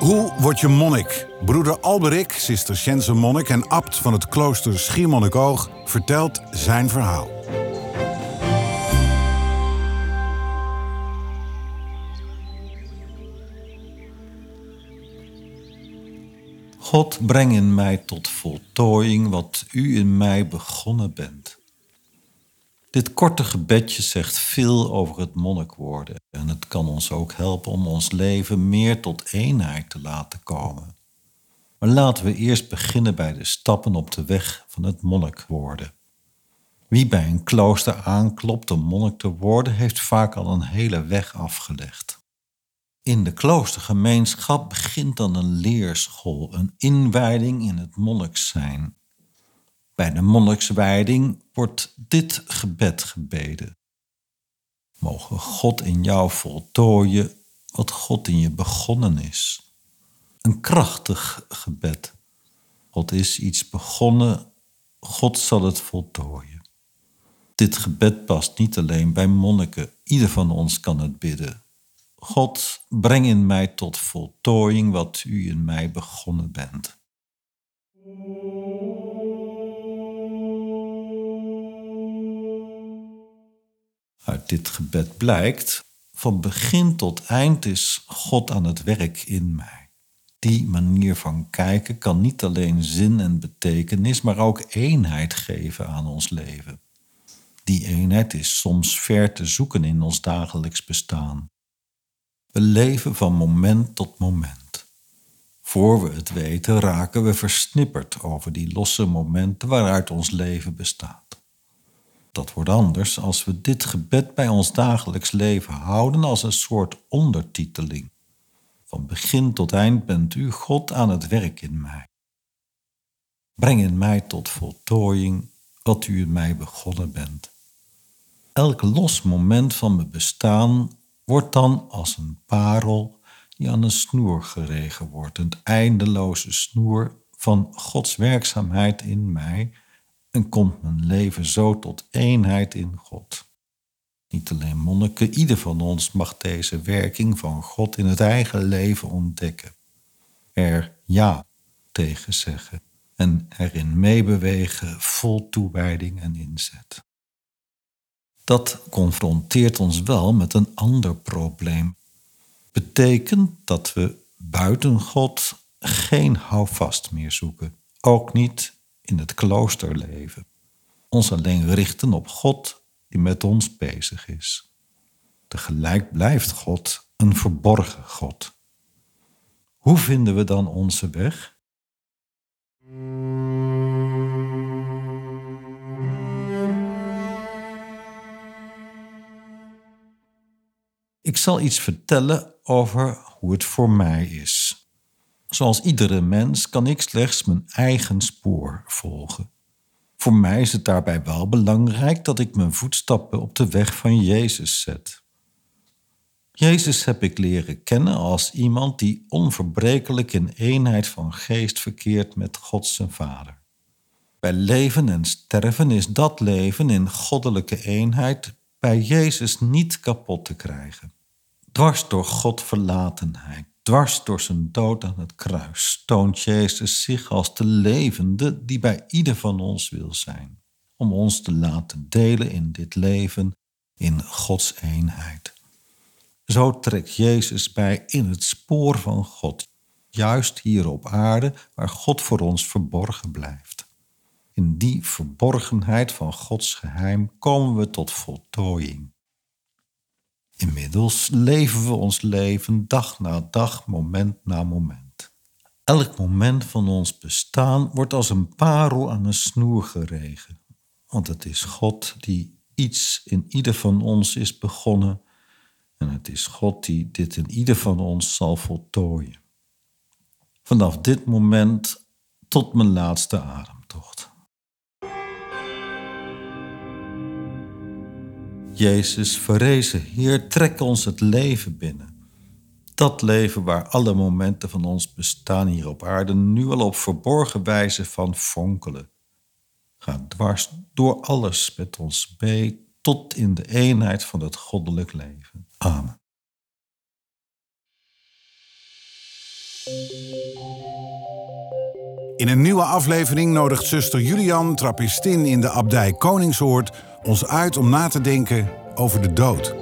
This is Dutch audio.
Hoe word je monnik? Broeder Alberik, zuster Sjense Monnik en abt van het klooster Schiermonnikoog vertelt zijn verhaal. God, breng in mij tot voltooiing wat u in mij begonnen bent. Dit korte gebedje zegt veel over het monnik worden en het kan ons ook helpen om ons leven meer tot eenheid te laten komen. Maar laten we eerst beginnen bij de stappen op de weg van het monnik worden. Wie bij een klooster aanklopt om monnik te worden, heeft vaak al een hele weg afgelegd. In de kloostergemeenschap begint dan een leerschool, een inwijding in het monniks zijn. Bij de monnikswijding wordt dit gebed gebeden. Mogen God in jou voltooien wat God in je begonnen is. Een krachtig gebed. God is iets begonnen, God zal het voltooien. Dit gebed past niet alleen bij monniken, ieder van ons kan het bidden. God, breng in mij tot voltooiing wat u in mij begonnen bent. Dit gebed blijkt, van begin tot eind is God aan het werk in mij. Die manier van kijken kan niet alleen zin en betekenis, maar ook eenheid geven aan ons leven. Die eenheid is soms ver te zoeken in ons dagelijks bestaan. We leven van moment tot moment. Voor we het weten raken we versnipperd over die losse momenten waaruit ons leven bestaat. Dat wordt anders als we dit gebed bij ons dagelijks leven houden als een soort ondertiteling. Van begin tot eind bent u God aan het werk in mij. Breng in mij tot voltooiing wat u in mij begonnen bent. Elk los moment van mijn bestaan wordt dan als een parel die aan een snoer geregen wordt, een eindeloze snoer van Gods werkzaamheid in mij en komt mijn leven zo tot eenheid in God. Niet alleen monniken, ieder van ons mag deze werking van God in het eigen leven ontdekken. Er ja tegen zeggen en erin meebewegen vol toewijding en inzet. Dat confronteert ons wel met een ander probleem. Betekent dat we buiten God geen houvast meer zoeken, ook niet in het kloosterleven. Ons alleen richten op God die met ons bezig is. Tegelijk blijft God een verborgen God. Hoe vinden we dan onze weg? Ik zal iets vertellen over hoe het voor mij is. Zoals iedere mens kan ik slechts mijn eigen spoor volgen. Voor mij is het daarbij wel belangrijk dat ik mijn voetstappen op de weg van Jezus zet. Jezus heb ik leren kennen als iemand die onverbrekelijk in eenheid van geest verkeert met God zijn Vader. Bij leven en sterven is dat leven in goddelijke eenheid bij Jezus niet kapot te krijgen. Dwars door God verlatenheid, Dwars door zijn dood aan het kruis toont Jezus zich als de levende die bij ieder van ons wil zijn, om ons te laten delen in dit leven in Gods eenheid. Zo trekt Jezus bij in het spoor van God, juist hier op aarde waar God voor ons verborgen blijft. In die verborgenheid van Gods geheim komen we tot voltooiing. Inmiddels leven we ons leven dag na dag, moment na moment. Elk moment van ons bestaan wordt als een parel aan een snoer geregen. Want het is God die iets in ieder van ons is begonnen En het is God die dit in ieder van ons zal voltooien. Vanaf dit moment tot mijn laatste ademtocht. Jezus, verrezen Heer, trek ons het leven binnen. Dat leven waar alle momenten van ons bestaan hier op aarde nu al op verborgen wijze van fonkelen. Ga dwars door alles met ons mee tot in de eenheid van het goddelijk leven. Amen. In een nieuwe aflevering nodigt zuster Julian, trappistin in de abdij Koningshoort, ons uit om na te denken over de dood.